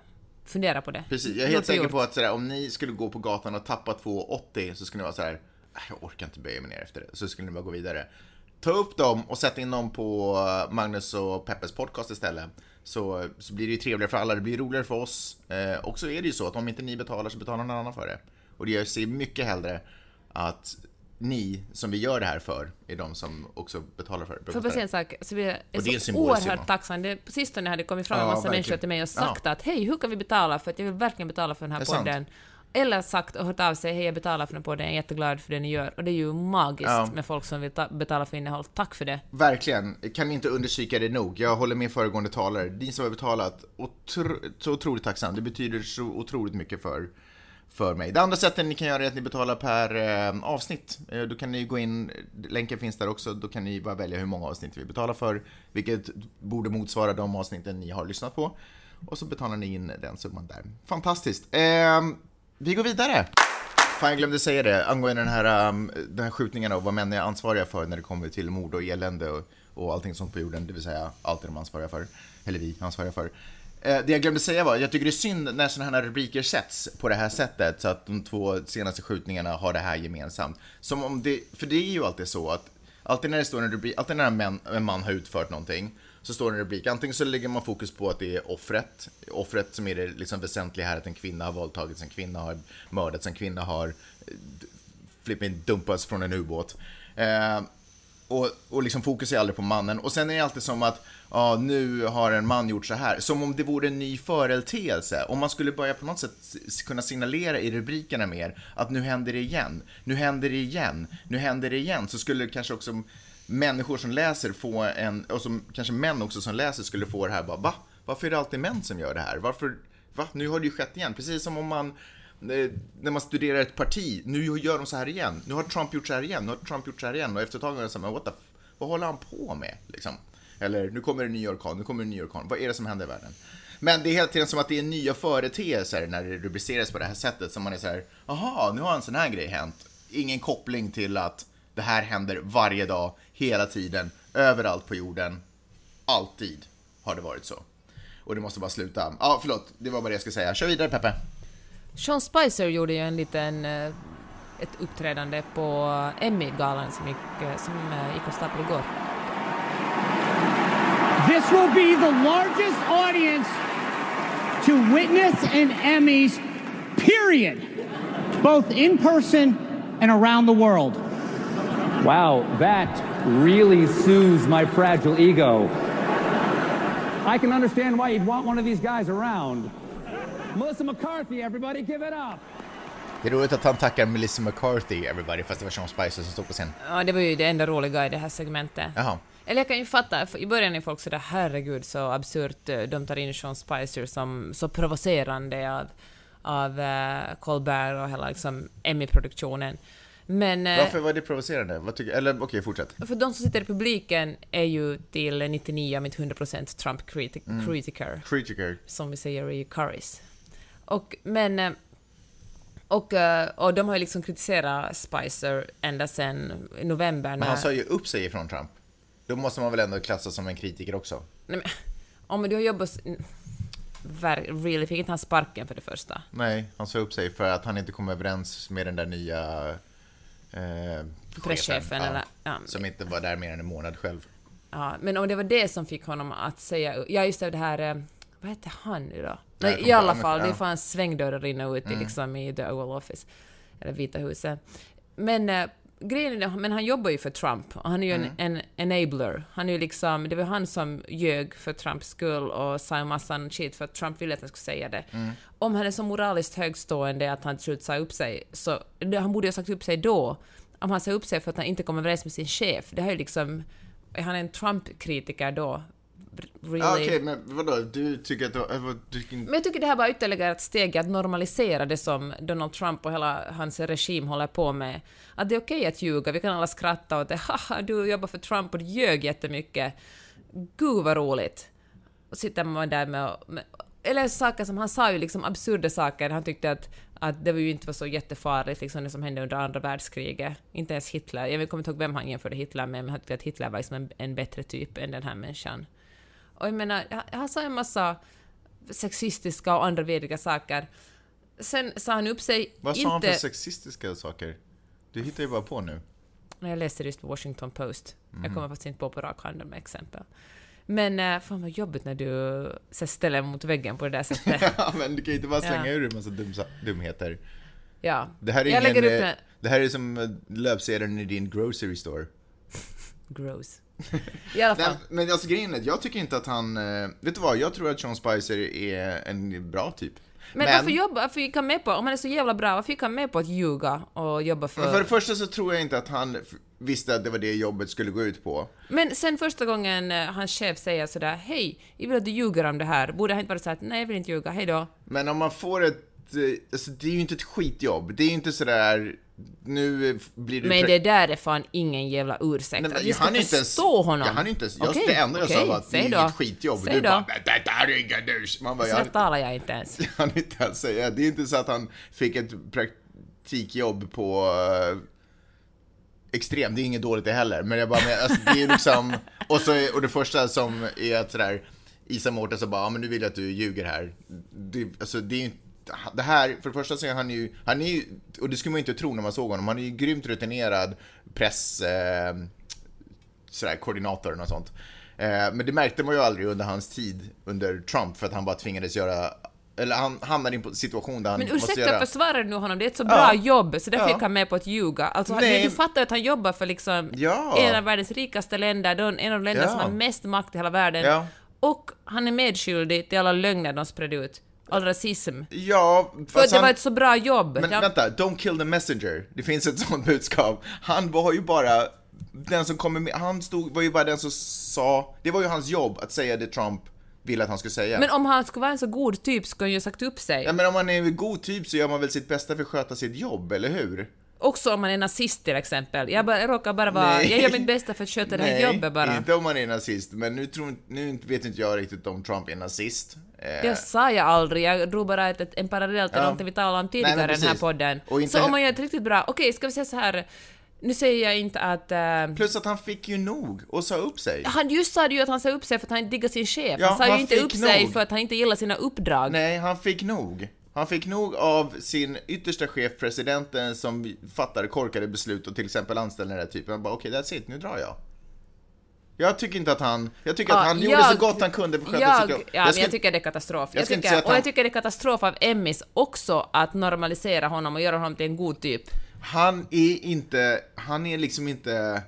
fundera på det. Precis, jag är helt säker på att sådär, om ni skulle gå på gatan och tappa 2,80 så skulle ni vara så här. "Äh, jag orkar inte böja mig ner efter det. Så skulle ni bara gå vidare. Ta upp dem och sätt in dem på eh, Magnus och Peppes podcast istället. Så, så blir det ju trevligare för alla, det blir roligare för oss. Eh, och så är det ju så att om inte ni betalar så betalar någon annan för det. Och det jag ser mycket hellre att ni som vi gör det här för är de som också betalar för det. Får jag säga en sak? Så vi är, Och det är en så oerhört summa. tacksamma. Det- På sistone hade det kommit fram en massa verkligen. människor till mig och sagt Ja. att hej, hur kan vi betala för att jag vill verkligen betala för den här Det är sant. Eller sagt och hört av sig, hej jag betalar för den podden, jag är jätteglad för det ni gör. Och det är ju magiskt Ja. med folk som vill ta- betala för innehåll. Tack för det. Verkligen, kan inte understryka det nog. Jag håller med föregående talare. Ni som har betalat, otro, så otroligt tacksam. Det betyder så otroligt mycket för, för mig. Det andra sättet ni kan göra är att ni betalar per eh, avsnitt. Eh, då kan ni gå in, länken finns där också, då kan ni bara välja hur många avsnitt vi betalar för, vilket borde motsvara de avsnitten ni har lyssnat på. Och så betalar ni in den summan där. Fantastiskt. Eh, vi går vidare. Fan, jag glömde säga det angående den här, um, den här skjutningen och vad män är ansvariga för när det kommer till mord och elände och, och allting sånt på jorden, det vill säga allt det de ansvariga för, eller vi ansvariga för. Eh, det jag glömde säga var, jag tycker det är synd när sådana här rubriker sätts på det här sättet, så att de två senaste skjutningarna har det här gemensamt. Som om det, för det är ju alltid så att, alltid när det står en rubrik, alltid när en män, en man har utfört någonting, så står det en rubrik. Antingen så lägger man fokus på att det är offret, offret som är det liksom väsentliga här, att en kvinna har våldtagits, en kvinna har mördats, en kvinna har eh, flippin dumpats från en ubåt. Eh, och, och liksom fokus är aldrig på mannen. Och sen är det alltid som att, ja, nu har en man gjort så här. Som om det vore en ny företeelse. Om man skulle börja på något sätt kunna signalera i rubrikerna mer att nu händer det igen, nu händer det igen, nu händer det igen. Så skulle kanske också människor som läser få en, och som kanske män också som läser skulle få det här bara, va? Varför är det alltid män som gör det här? Varför, va? Nu har det ju skett igen. Precis som om man eh, när man studerar ett parti, nu gör de så här igen, nu har Trump gjort så här igen, nu har Trump gjort så här igen och efter ett tag är det så här, men what the, f- vad håller han på med? Liksom. Eller, nu kommer det en ny orkan, nu kommer det en ny orkan, vad är det som händer i världen? Men det är hela tiden som att det är nya företeelser när det rubriceras på det här sättet, som man är så här, aha, nu har en sån här grej hänt. Ingen koppling till att det här händer varje dag, hela tiden, överallt på jorden, alltid har det varit så. Och det måste bara sluta. Ja, förlåt, det var bara det jag skulle säga. Kör vidare Peppe. Sean Spicer gjorde ju en liten, eh, ett uppträdande på Emmy-galan som gick, eh, som eh, gick av stapeln igår. This will be the largest audience to witness an Emmys, period, both in person and around the world. Wow, that really soothes my fragile ego. I can understand why you'd want one of these guys around. Melissa McCarthy, everybody, give it up. Det är roligt att han tackar Melissa McCarthy, everybody, fast det var Sean Spicer som stod på scen. Ja, det var ju det enda roliga i det här segmentet. Jaha. Eller jag kan ju fatta, i början är folk sådär herregud så absurt, eh, de tar in Sean Spicer som så provocerande av, av uh, Colbert och hela liksom Emmy-produktionen. Men... eh, Varför var det provocerande? Vad tycker, eller okej, fortsätt. För de som sitter i publiken är ju till 99, om inte 100% Trump-kritiker, Critiker. som vi säger i Currys. Och, men... eh, Och, eh, och de har ju liksom kritiserat Spicer ända sedan november Men när... han sa ju upp sig ifrån Trump. Då måste man väl ändå klassas som en kritiker också? Nej, men, om du har jobbat... really, fick inte han sparken för det första? Nej, han sa upp sig för att han inte kom överens med den där nya eh, Presschefen, chefen, eller- ja. Som inte var där mer än en månad själv. Ja, men om det var det som fick honom att säga... Ja, just det, det här... eh, Vad heter han nu då? Nej, I alla fall, det ja. fanns svängdörrar in och ut i, liksom, i The Oval Office, eller Vita huset. Men eh, grejen är, men han jobbar ju för Trump och han är ju en, en enabler. Han är ju liksom, det var han som ljög för Trumps skull och sa en massa shit för att Trump ville att han skulle säga det. Om han är så moraliskt högstående att han till slut sa upp sig, så han borde ju ha sagt upp sig då. Om han sa upp sig för att han inte kom överens med sin chef, det här är ju liksom, är han en Trump-kritiker då? Really? Ja, Okej, men vadå? Du tycker att... du- Men jag tycker det här bara ytterligare ett steg att normalisera det som Donald Trump och hela hans regim håller på med. Att det är okej att ljuga, vi kan alla skratta åt det. Haha, du jobbar för Trump och du ljög jättemycket. Gud vad roligt. Och sitter man där med, med eller saker som han sa ju liksom absurda saker. Han tyckte att, att det var ju inte var så jättefarligt liksom det som hände under andra världskriget. Inte ens Hitler. Jag kommer inte ihåg vem han jämförde Hitler med, men han tyckte att Hitler var liksom en, en bättre typ än den här människan. Och jag menar, han- sa en massa sexistiska och andra vidriga saker. Sen sa han upp sig vad sa inte... han för sexistiska saker? Du hittar ju bara på nu. när jag läste just på Washington Post. Mhm. Jag kommer faktiskt inte på på rak hand med exempel. Men äh, fan vad jobbigt när du så ställer mot väggen på det där sättet. [LAUGHS] Ja, men du kan ju inte bara slänga Ja. ur en massa dumsa, dumheter. ja. Det här är jag ingen... lägger upp eh. Det här är som eh, löpsedeln i din grocery store. Gross. [LAUGHS] I alla fall. men alltså grejen är, jag tycker inte att han... eh, Vet du vad? Jag tror att Sean Spicer är en bra typ. Men, varför, jobba, varför gick han med på, om han är så jävla bra, varför gick han med på att ljuga och jobba för... Men för det första så tror jag inte att han visste att det var det jobbet skulle gå ut på. Men sen första gången eh, hans chef säger sådär ”Hej, jag vill att du ljuger om det här”, borde han inte bara säga att ”Nej, jag vill inte ljuga, hej då”? Men om man får ett... eh, Alltså det är ju inte ett skitjobb. Det är ju inte sådär... Nu eh, blir du... Men det där är fan ingen jävla ursäkt. Nej, men vi jag ska inte förstå ens- honom. Jag hann inte ens... Jag, Okej, det enda jag okej, sa var att det är inget skitjobb. Säg du då. bara "Men det där är inga dus. Man bara, Så jag, talar jag inte ens. [LAUGHS] jag hann inte ens säga. Det är inte så att han fick ett praktikjobb på... eh, Extrem, det är inget dåligt det heller, men jag bara, men, alltså, det är liksom, [LAUGHS] och, så, och det första som är att sådär, Isa Mårtensson bara, ja men nu vill jag att du ljuger här. Det, alltså det är ju inte- det här, för det första så är han ju, han är ju, och det skulle man ju inte tro när man såg honom, han är ju grymt rutinerad press, eh, sådär, koordinator och sånt. Eh, men det märkte man ju aldrig under hans tid under Trump för att han bara tvingades göra eller han hamnar i en situation där han Men ursäkta, göra... försvarar nu honom? Det är ett så bra jobb, så därför Ja. gick han med på att ljuga. Alltså, Nej. du fattar att han jobbar för liksom Ja. en av världens rikaste länder, en av de länder Ja. som har mest makt i hela världen. Ja. Och han är medskyldig till alla lögner de spred ut. All rasism. Ja, För det han... var ett så bra jobb. Men Ja. vänta, don't kill the messenger. Det finns ett [LAUGHS] sånt budskap. Han var ju bara den som kommer med, han stod, var ju bara den som sa, det var ju hans jobb att säga det Trump ville att han skulle säga. Men om han skulle vara en så god typ skulle han ju sagt upp sig. Ja, men om man är en god typ så gör man väl sitt bästa för att sköta sitt jobb, eller hur? Också om man är nazist till exempel. Jag, bara, jag råkar bara vara... Nej. Jag gör mitt bästa för att sköta det här jobbet bara. inte om man är nazist. Men nu, tror, nu vet inte jag riktigt om Trump är nazist. Eh, Det sa jag aldrig, jag drog bara ett, ett, en parallell till Ja. någonting vi talade om tidigare i den här podden. Så om man gör ett riktigt bra... Okej, ska vi säga så här. Nu säger jag inte att... eh, Plus att han fick ju nog och sa upp sig. han just sa ju att han sa upp sig för att han inte diggar sin chef. Ja, han sa han ju inte upp sig nog. för att han inte gillar sina uppdrag. Nej, han fick nog. Han fick nog av sin yttersta chef, presidenten, som fattar korkade beslut och till exempel anställer den här typen. Han bara okej, that's it, nu drar jag. Jag tycker inte att han, jag tycker att Ja, han gjorde jag- så gott han kunde att sköta jag, ja, ska- jag tycker det är katastrof. jag Jag tycker, att och han- jag tycker det är katastrof av Emmys också att normalisera honom och göra honom till en god typ. Han är inte, han är liksom inte,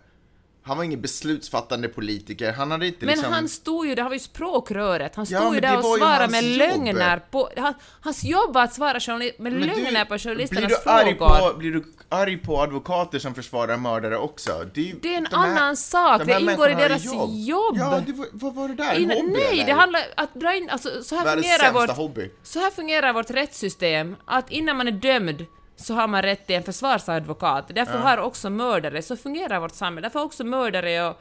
han var ingen beslutsfattande politiker. Han hade inte Men liksom... han stod ju, det har ju språkröret, han Ja, stod ju men där och var ju svarade med jobb. lögner på... Han, hans jobb var att svara journali- med Men du- lögner på blir journalisternas du, frågor. på, blir du arg på advokater som försvarar mördare också? Det är, ju- Det är en de här- annan sak, de det här ingår i deras ju jobb. Ja, det var, vad var det där? En hobby, nej, eller? det handlar att dra in, alltså så här Världens fungerar vårt... hobby. Så här fungerar vårt rättssystem, att innan man är dömd så har man rätt till en försvarsadvokat. Därför har också mördare, så fungerar vårt samhälle, därför har också mördare och,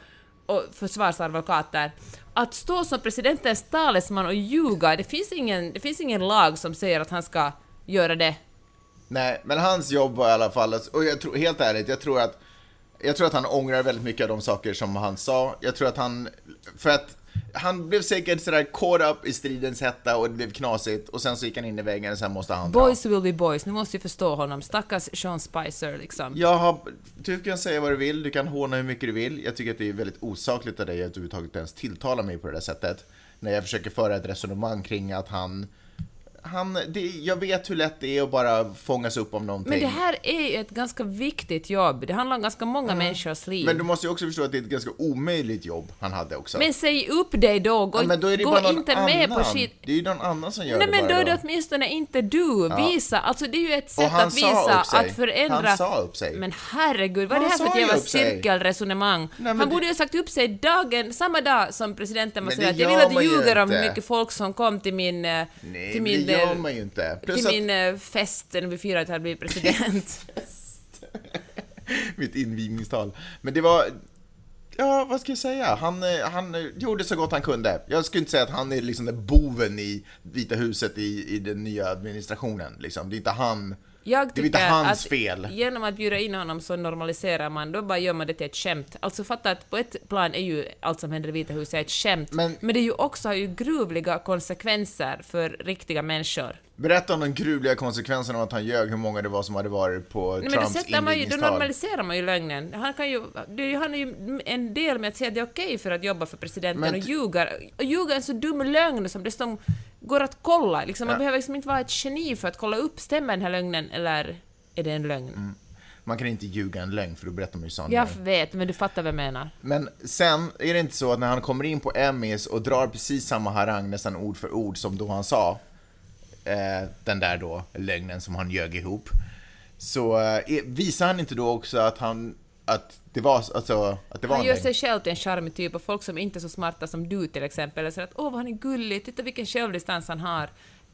och försvarsadvokater. Att stå som presidentens talesman och ljuga, det finns, ingen, det finns ingen lag som säger att han ska göra det. Nej, men hans jobb var i alla fall, och jag tror, helt ärligt, jag tror att jag tror att han ångrar väldigt mycket av de saker som han sa. Jag tror att han, för att han blev säkert sådär caught up i stridens hetta och det blev knasigt och sen så gick han in i väggen och sen måste han dra. Boys will be boys, ni måste ju förstå honom. Stackars Sean Spicer liksom. Jag har, du kan säga vad du vill, du kan håna hur mycket du vill. Jag tycker att det är väldigt osakligt av dig att överhuvudtaget ens tilltala mig på det där sättet. När jag försöker föra ett resonemang kring att han... han det, jag vet hur lätt det är att bara fångas upp av någonting. Men det här är ju ett ganska viktigt jobb. Det handlar om ganska många människors liv. Men du måste ju också förstå att det är ett ganska omöjligt jobb han hade också. Men säg upp dig då, gå, ja, men då gå inte annan. med på skit. Det är ju någon annan som gör Nej det men då är det åtminstone inte du. Visa, alltså det är ju ett sätt att sa visa att förändra... Han sa upp sig. Men herregud, vad är det här för ett jävla cirkelresonemang? men han det- borde ju ha sagt upp sig dagen, samma dag som presidenten det säga att jag vill att du ju ljuger om hur mycket folk som kom till min... eh, Nej, till min, det gör man ju inte. Plus till att min eh, fest när vi firade att jag blivit president. [LAUGHS] mitt invigningstal. Men det var... Ja, vad ska jag säga? Han, eh, han eh, gjorde så gott han kunde. Jag skulle inte säga att han är liksom boven i Vita huset i, i den nya administrationen. Liksom. Det är inte han. Jag det är inte tycker hans att fel. genom att bjuda in honom så normaliserar man, då bara gör man det till ett skämt. Alltså fatta att på ett plan är ju allt som händer i Vita huset ett skämt, Men- men, det är ju också har ju gruvliga konsekvenser för riktiga människor. Berätta om de gruvliga konsekvenserna av att han ljög hur många det var som hade varit på Nej, men Trumps man ju, då invigningstal. normaliserar man ju lögnen. Han, kan ju, det, han är ju en del med att säga att det är okej för att jobba för presidenten Men och ljuga. Och ljuga en så dum lögn som dessutom går att kolla. Liksom, man Ja. behöver liksom inte vara ett geni för att kolla upp, stämmer den här lögnen eller är det en lögn? Man kan inte ljuga en lögn för då berättar man ju sanningen. Jag vet, men du fattar vad jag menar. Men sen är det inte så att när han kommer in på Emmys och drar precis samma harang nästan ord för ord som då han sa, eh, den där då lögnen som han ljög ihop, så eh, visar han inte då också att han, att det var, alltså, att det var Han gör sig själv till en charmig typ och folk som inte är så smarta som du till exempel säger att åh vad han är gullig, titta vilken självdistans han har.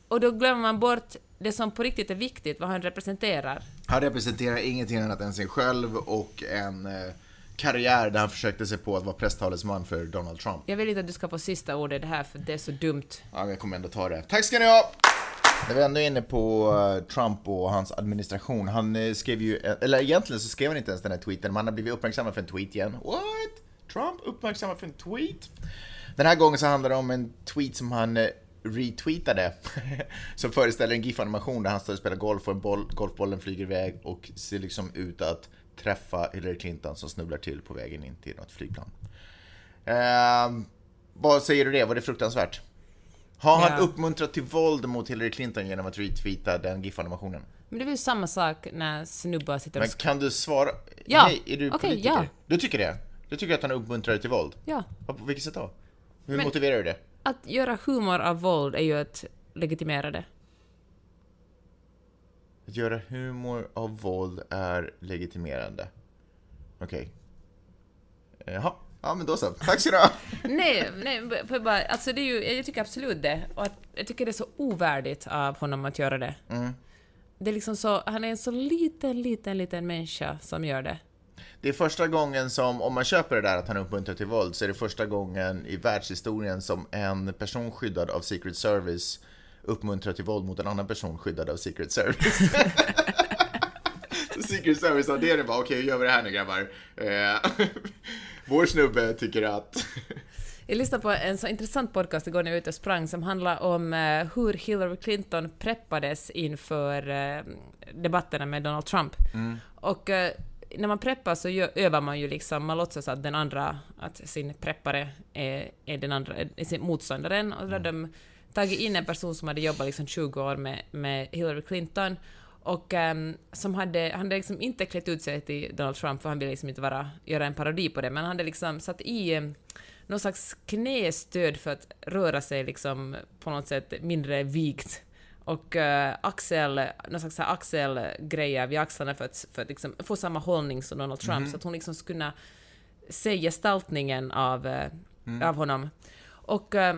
Och då glömmer man bort det som på riktigt är viktigt, vad han representerar. Han representerar ingenting annat än sig själv och en eh, karriär där han försökte sig på att vara presstalesman för Donald Trump. Jag vill inte att du ska få sista ordet i det här för det är så dumt. Ja, men jag kommer ändå ta det. Tack ska ni ha! När vi ändå är inne på eh, Trump och hans administration, han eh, skrev ju, eh, eller egentligen så skrev han inte ens den här tweeten, men han har blivit uppmärksammad för en tweet igen. What? Trump uppmärksammad för en tweet? Den här gången så handlar det om en tweet som han retweetade, [LAUGHS] som föreställer en GIF-animation där han står och spelar golf och en boll, golfbollen flyger iväg och ser liksom ut att träffa Hillary Clinton som snubblar till på vägen in till något flygplan. Eh, vad säger du det? Var det fruktansvärt? Har han Ja. uppmuntrat till våld mot Hillary Clinton genom att retweeta den GIF-animationen? Men det är väl samma sak när snubbar sitter och... Men kan du svara? Ja. Nej, är du Okej, politiker? ja. Du tycker det? Du tycker att han uppmuntrar till våld? Ja. På vilket sätt då? Hur Men- motiverar du det? Att göra humor av våld är ju att legitimera det. Att göra humor av våld är legitimerande. Okej. Jaha, ja men då så. Tack så du ha. [LAUGHS] nej, nej, för bara, alltså det är ju, jag tycker absolut det. Och att, jag tycker det är så ovärdigt av honom att göra det. Det är liksom så, han är en så liten, liten, liten människa som gör det. Det är första gången som, om man köper det där att han uppmuntrar till våld, så är det första gången i världshistorien som en person skyddad av Secret Service uppmuntrar till våld mot en annan person skyddad av Secret Service. [LAUGHS] [LAUGHS] Secret Service-avdelningen bara, okej, hur gör vi det här nu grabbar? Vår snubbe tycker att... [LAUGHS] Jag lyssnade på en så intressant podcast igår när jag var ute och sprang som handlar om eh, hur Hillary Clinton preppades inför eh, debatterna med Donald Trump. Och eh, när man preppar så övar man ju liksom, man låtsas att den andra, att sin preppare är, är den andra, är sin motståndaren. Och då hade de tagit in en person som hade jobbat liksom 20 år med, med Hillary Clinton och ehm, som hade, han hade liksom inte klätt ut sig till Donald Trump för han ville liksom inte vara, göra en parodi på det, men han hade liksom satt i eh, någon slags knästöd för att röra sig liksom på något sätt mindre vikt. Och uh, axel, någon slags axelgrejer vid axlarna för att, för att liksom få samma hållning som Donald Trump, så att hon liksom skulle kunna se gestaltningen av, eh, av honom. Och uh,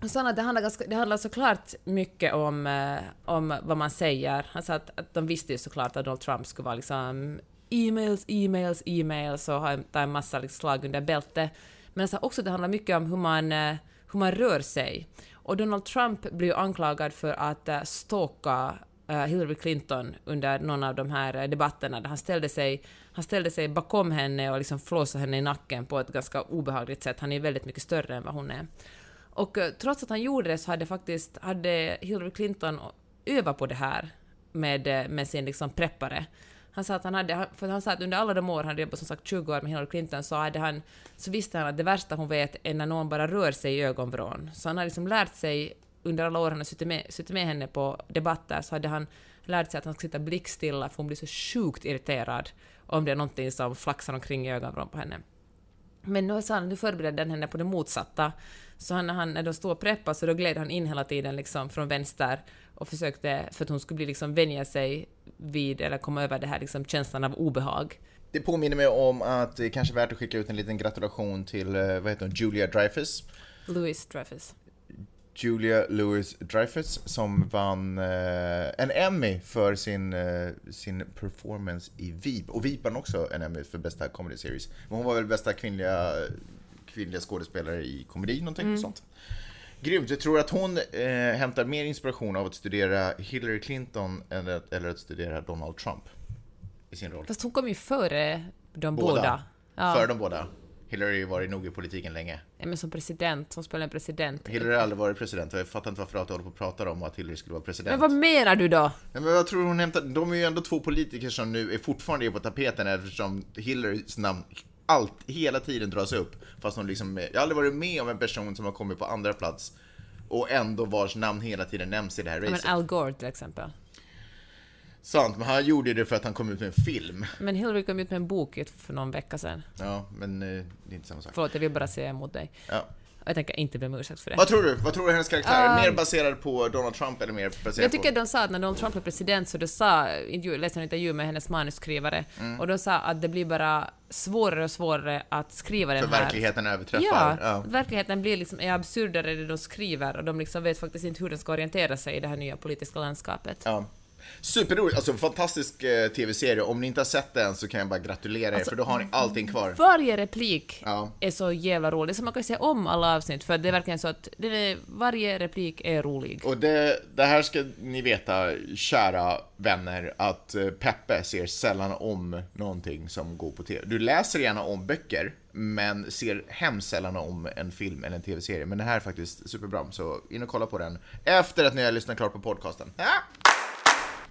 han sa att det handlar, ganska, det handlar såklart mycket om, eh, om vad man säger. Han sa att, att de visste ju såklart att Donald Trump skulle vara liksom e-mails, e-mails, e-mails och ha ta en massa liksom, slag under bältet. Men han sa också att det handlar mycket om hur man, eh, hur man rör sig. Och Donald Trump blev ju anklagad för att eh, stalka eh, Hillary Clinton under någon av de här eh, debatterna där han ställde sig, han ställde sig bakom henne och liksom flåsade henne i nacken på ett ganska obehagligt sätt. Han är väldigt mycket större än vad hon är. Och eh, trots att han gjorde det så hade faktiskt hade Hillary Clinton övat på det här med, eh, med sin liksom preppare. Han sa att han hade, för han sa att under alla de år han hade jobbat som sagt 20 år med Hillary Clinton så, hade han, så visste han att det värsta hon vet är när någon bara rör sig i ögonvrån. Så han har liksom lärt sig under alla år han har suttit med, suttit med henne på debatter så hade han lärt sig att han ska sitta blickstilla för hon blir så sjukt irriterad om det är någonting som flaxar omkring i ögonvrån på henne. Men nu sa han, nu förberedde han henne på det motsatta. Så han, när, han, när de stod och preppade så då gled han in hela tiden liksom från vänster och försökte, för att hon skulle bli liksom vänja sig vid, eller komma över det här liksom känslan av obehag. Det påminner mig om att det kanske är värt att skicka ut en liten gratulation till, eh, vad heter hon, Julia Dreyfus. Louis Dreyfus. Julia Louis Dreyfus som vann eh, en Emmy för sin, eh, sin performance i Veep. Och Veep vann också en Emmy för bästa comedy series. Men hon var väl bästa kvinnliga, kvinnliga skådespelare i komedi, någonting sånt. Grymt. Jag tror att hon eh, hämtar mer inspiration av att studera Hillary Clinton eller, att- eller att studera Donald Trump i sin roll. Fast hon kom ju före de båda. Ja. För de båda. Hillary har ju varit nog i politiken länge. Ja, men som president, hon spelar en president. Hillary har aldrig varit president och jag fattar inte varför jag håller på och pratar om att Hillary skulle vara president. Men vad menar du då? Ja, men vad tror du hon hämtar? De är ju ändå två politiker som nu är fortfarande är på tapeten eftersom Hillarys namn allt, hela tiden dras upp. Fast hon liksom, jag har aldrig varit med om en person som har kommit på andra plats och ändå vars namn hela tiden nämns i det här Ja, men racet. Al Gore till exempel. Sant, men han gjorde det för att han kom ut med en film. Men Hillary kom ut med en bok för någon vecka sedan. Ja, men eh, det är inte samma sak. Förlåt, jag vill bara säga emot dig. Ja. Jag tänker inte be om ursäkt för det. Vad tror du? Vad tror du hennes karaktär är? Um, Mer baserad på Donald Trump eller mer baserad Jag tycker på... de sa att när Donald Trump var president så de sa, jag läste en intervju med hennes manusskrivare, Mm. och de sa att det blir bara svårare och svårare att skriva den För här. verkligheten överträffar. Ja, ja. verkligheten blir liksom är absurdare det de skriver och de liksom vet faktiskt inte hur de ska orientera sig i det här nya politiska landskapet. Ja. Superroligt, alltså fantastisk eh, tv-serie. Om ni inte har sett den så kan jag bara gratulera er för då har ni allting kvar. Varje replik Ja. är så jävla rolig, så man kan säga om alla avsnitt för det är verkligen så att är, varje replik är rolig. Och det, det här ska ni veta, kära vänner, att eh, Peppe ser sällan om någonting som går på tv. Du läser gärna om böcker, men ser hemskt sällan om en film eller en tv-serie. Men det här är faktiskt superbra, så in och kolla på den efter att ni har lyssnat klart på podcasten. Ja.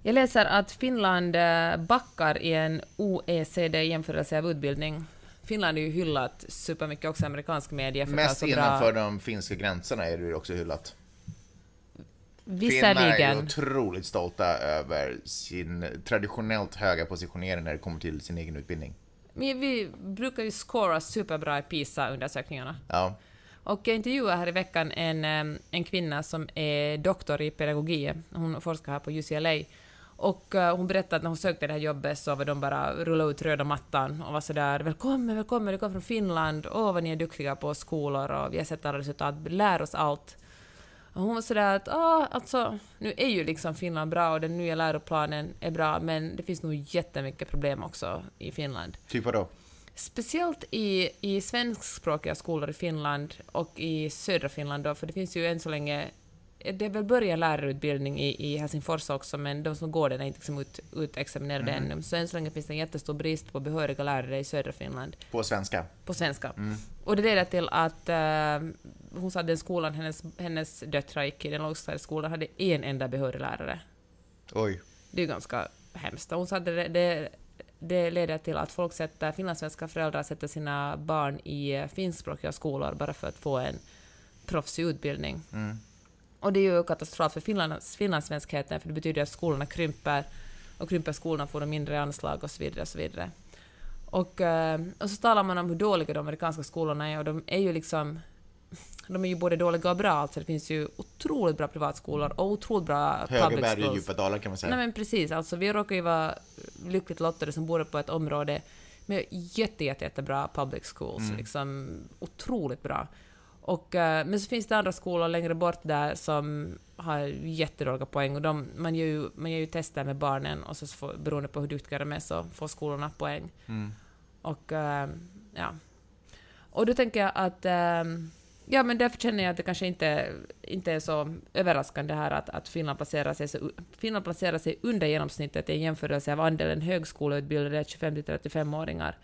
Jag läser att Finland eh, backar i en OECD-jämförelse av utbildning. Finland är ju hyllat supermycket också i amerikansk media för Mest så bra... innanför de finska gränserna är det också hyllat. Finnar är Visserligen. otroligt stolta över sin traditionellt höga positionering när det kommer till sin egen utbildning. Men vi brukar ju scora superbra i PISA-undersökningarna. Ja. Och jag intervjuade här i veckan en, em, en kvinna som är doktor i pedagogik. Hon forskar här på UCLA. Och eh, hon berättade att när hon sökte det här jobbet så var de bara rulla ut röda mattan och var sådär ”Välkommen, välkommen, du kommer från Finland, åh vad ni är duktiga på skolor och vi har sett alla resultat, lär oss allt”. Och hon var sådär att ah, alltså, nu är ju liksom Finland bra och den nya läroplanen är bra men det finns nog jättemycket problem också i Finland. Typ vadå? Speciellt i, i svenskspråkiga skolor i Finland och i södra Finland då, för det finns ju än så länge det är väl börjat lärarutbildning i, i Helsingfors också, men de som går den är inte liksom ut, utexaminerade ännu. Så än så länge finns det en jättestor brist på behöriga lärare i södra Finland På svenska? på svenska. Och det leder till att uh, hon sa att den skolan hennes, hennes döttrar gick i, den lågstadieskolan, hade en enda behörig lärare. Oj. Det är ju ganska hemskt. Hon sa att det, det, det leder till att folk sätter, finlandssvenska föräldrar sätter sina barn i finskspråkiga skolor bara för att få en proffsig utbildning. Och det är ju katastrofalt för Finlands, finlandssvenskheten, för det betyder att skolorna krymper, och krymper skolorna får de mindre anslag och så vidare. Och så vidare. Och, eh, och så talar man om hur dåliga de amerikanska skolorna är, och de är ju liksom de är ju både dåliga och bra, alltså det finns ju otroligt bra privatskolor och otroligt bra Höga public berg och djupa dalar kan man säga. Nej men precis, alltså vi råkar ju vara lyckligt lottade som bor på ett område med jätte, jätte, jättebra public schools, liksom otroligt bra. Och, eh, men så finns det andra skolor längre bort där som har jättedåliga poäng och de, man, gör ju, man gör ju tester med barnen och så får, beroende på hur duktiga de är så får skolorna poäng. Och eh, ja. Och då tänker jag att ehm, Ja, men därför känner jag att det kanske inte, inte är så överraskande här att, att Finland, placerar sig så, Finland placerar sig under genomsnittet i en jämförelse av andelen högskoleutbildade 25-35-åringar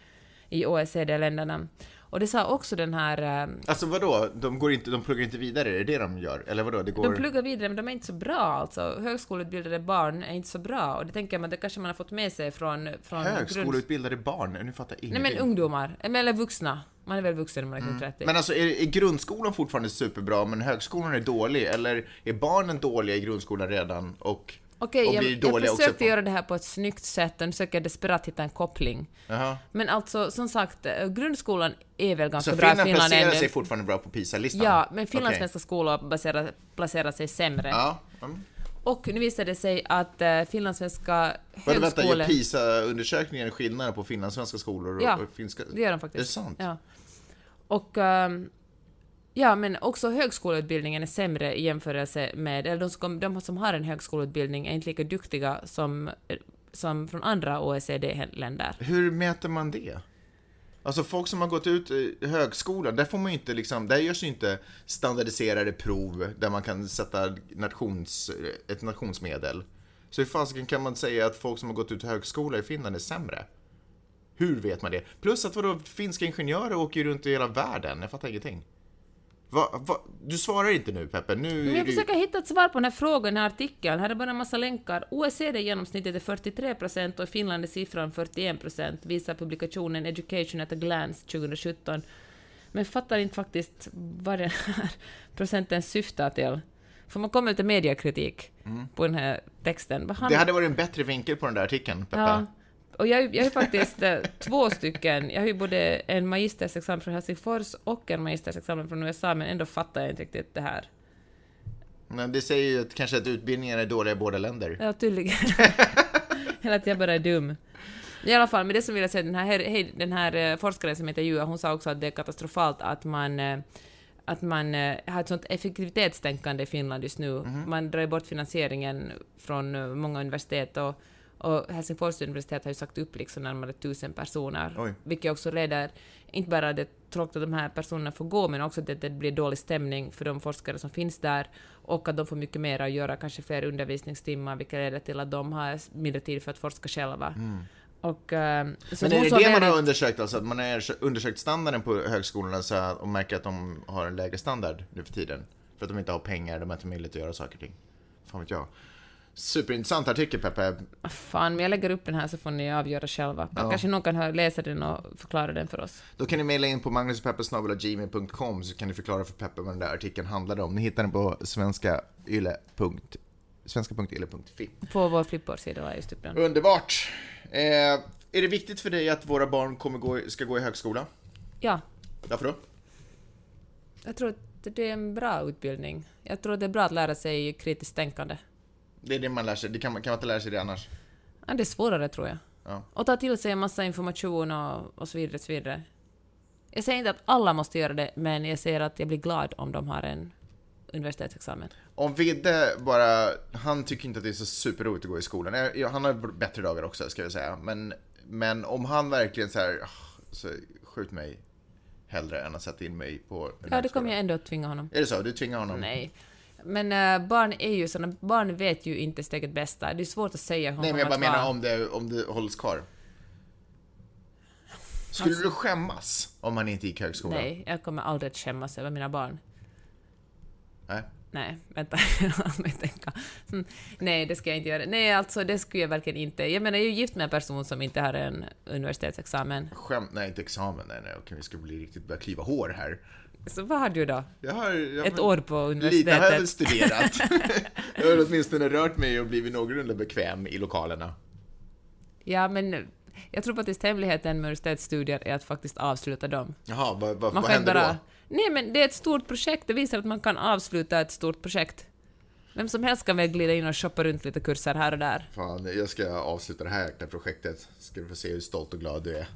i OECD-länderna. Och det sa också den här... eh, Alltså vadå? De, går inte, de pluggar inte vidare? Är det det de gör? Eller vadå? Det går... De pluggar vidare, men de är inte så bra alltså. Högskoleutbildade barn är inte så bra. Och det tänker man, det kanske man har fått med sig från... från grund- Högskoleutbildade barn? Nu fattar jag Nej ingenting. men ungdomar, eller vuxna. Man är väl vuxen när man är mm. 30. Men alltså, är, är grundskolan fortfarande superbra, men högskolan är dålig? Eller är barnen dåliga i grundskolan redan och, Okej, och jag, blir jag också försökte på... göra det här på ett snyggt sätt, nu försöker jag desperat hitta en koppling. Jaha. Men alltså, som sagt, eh, grundskolan är väl ganska Så bra i Finland Finland placerar sig fortfarande bra på PISA-listan? Ja, men finlandssvenska skolor baserar, placerar sig sämre. Ja. Mm. Och nu visade det sig att uh, finlandssvenska Vänta, vänta, gör högskolor... PISA-undersökningen skillnad på finlandssvenska skolor och, Ja, och finska? Det gör de faktiskt. Är det sant? Ja. Och... ehm, ja, men också högskoleutbildningen är sämre i jämförelse med... Eller de som, de som har en högskoleutbildning är inte lika duktiga som, som från andra OECD-länder. Hur mäter man det? Alltså folk som har gått ut eh, högskolan, där får man ju inte liksom, där görs ju inte standardiserade prov där man kan sätta nations, eh, ett nationsmedel. Så hur fasiken kan man säga att folk som har gått ut högskola i Finland är sämre? Hur vet man det? Plus att vadå, finska ingenjörer åker ju runt i hela världen, jag fattar ingenting. Va, va, du svarar inte nu Peppe, nu Men jag du... försöker hitta ett svar på den här frågan i den här artikeln. Här är bara en massa länkar. OECD-genomsnittet är 43 procent och i Finland är siffran 41 procent, visar publikationen Education at a Glance 2017. Men jag fattar inte faktiskt vad den här [LAUGHS] procenten syftar till. För man kommer till mediekritik på den här texten. Han- Det hade varit en bättre vinkel på den där artikeln, Peppe. Ja. Och jag, jag har faktiskt eh, två stycken. Jag har ju både en magistersexamen från Helsingfors och en magistersexamen från USA, men ändå fattar jag inte riktigt det här. Men det säger ju att, kanske att utbildningarna är dåliga i båda länder. Ja, tydligen. [LAUGHS] Eller att jag bara är dum. I alla fall, med det som vill jag säga, den här, hej, den här eh, forskaren som intervjuade, hon sa också att det är katastrofalt att man eh, att man har ett sånt effektivitetstänkande i Finland just nu. Man drar bort finansieringen från många universitet och, och Helsingfors universitet har ju sagt upp liksom närmare tusen personer, Oj. vilket också leder, inte bara det tråkigt att de här personerna får gå, men också att det, blir dålig stämning för de forskare som finns där och att de får mycket mer att göra, kanske fler undervisningstimmar, vilket leder till att de har mindre tid för att forska själva. Och, eh, så Men är det det man har undersökt, alltså att man har undersökt standarden på högskolorna så att, och märker att de har en lägre standard nu för tiden? För att de inte har pengar, de har inte möjlighet att göra saker och ting. Fan vet jag. Superintressant artikel Peppe. Ah, Fan, men jag lägger upp den här så får ni avgöra själva. Kanske någon kan läsa den och förklara den för oss. Då kan ni mejla in på magnuspeppesnabelagmail.com så kan ni förklara för Peppe vad den där artikeln handlade om. Ni hittar den på svenskayle.fi. På vår flipboardsida var just upp den. Underbart! Eh, är det viktigt för dig att våra barn kommer gå, ska gå i högskola? Ja, Varför då? jag tror att det är en bra utbildning. Jag tror att det är bra att lära sig kritiskt tänkande. Det är det man lär sig. Det kan, man kan man inte lära sig det annars. Ja, det är svårare tror jag. Ja. Och ta till sig en massa information och, och så vidare, så vidare. Jag säger inte att alla måste göra det, men jag säger att jag blir glad om de har en universitetsexamen. Om Vidde bara, han tycker inte att det är så superroligt att gå i skolan. Han har bättre dagar också ska jag säga. Men, men om han verkligen så här, "Ah, så skjut mig hellre än att sätta in mig på Ja, det högskola." kommer jag ändå att tvinga honom. Är det så? Du tvingar honom? Nej. Men äh, barn är ju såna, barn vet ju inte sitt eget bästa. Det är svårt att säga hur Nej, men jag bara menar vara. om det, om det hålls kvar. Skulle Alltså- du skämmas om han inte gick högskola? Nej, jag kommer aldrig att skämmas över mina barn. Nej. Nej, vänta, [LAUGHS] tänka. Mm, Nej, det ska jag inte göra. Nej, alltså det skulle jag verkligen inte. Jag menar, jag är ju gift med en person som inte har en universitetsexamen. Skämt, nej inte examen, nej nej, okej vi ska bli riktigt börja kliva hår här. Så vad har du då? Jag har, jag, Ett år på Lite har jag väl universitetet? studerat. [LAUGHS] jag har åtminstone rört mig och blivit någorlunda bekväm i lokalerna. Ja, men jag tror faktiskt hemligheten med universitetsstudier är att faktiskt avsluta dem. Jaha, vad, vad, Man vad händer bara... då? Nej, men det är ett stort projekt. Det visar att man kan avsluta ett stort projekt. Vem som helst kan väl glida in och shoppa runt lite kurser här och där. Fan, jag ska avsluta det här projektet. Ska du få se hur stolt och glad du är.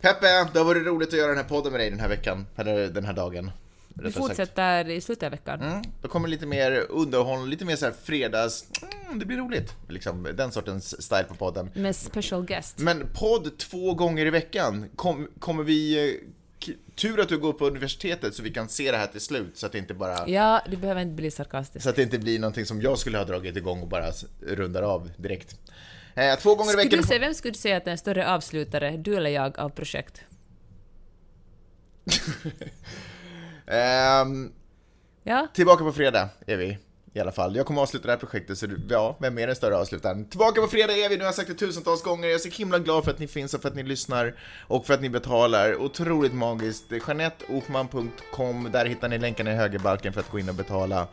Peppe, det har varit roligt att göra den här podden med dig den här veckan. Eller den här dagen. Vi rättare sagt. fortsätter i slutet av veckan. Mm, då kommer lite mer underhållning, lite mer så här fredags... Mm, det blir roligt. Liksom, den sortens style på podden. Med special guest. Men podd två gånger i veckan. Kom, kommer vi... eh, Tur att du går på universitetet så vi kan se det här till slut så att det inte bara... Ja, du behöver inte bli sarkastisk. Så att det inte blir någonting som jag skulle ha dragit igång och bara rundar av direkt. Eh, två gånger i Skulle veckan... du säga, vem skulle du säga att är en större avslutare, du eller jag, av projekt? [LAUGHS] Ehm, Ja? tillbaka på fredag är vi. I alla fall. Jag kommer avsluta det här projektet, så ja, vem är den större avslutaren? Tillbaka på fredag är vi, nu har jag sagt det tusentals gånger. Jag är så himla glad för att ni finns och för att ni lyssnar och för att ni betalar. Otroligt magiskt. JeanetteOhman.com, där hittar ni länkarna i högerbalken för att gå in och betala.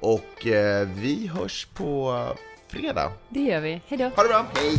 Och eh, vi hörs på fredag. Det gör vi. Hejdå! Ha det bra, hej!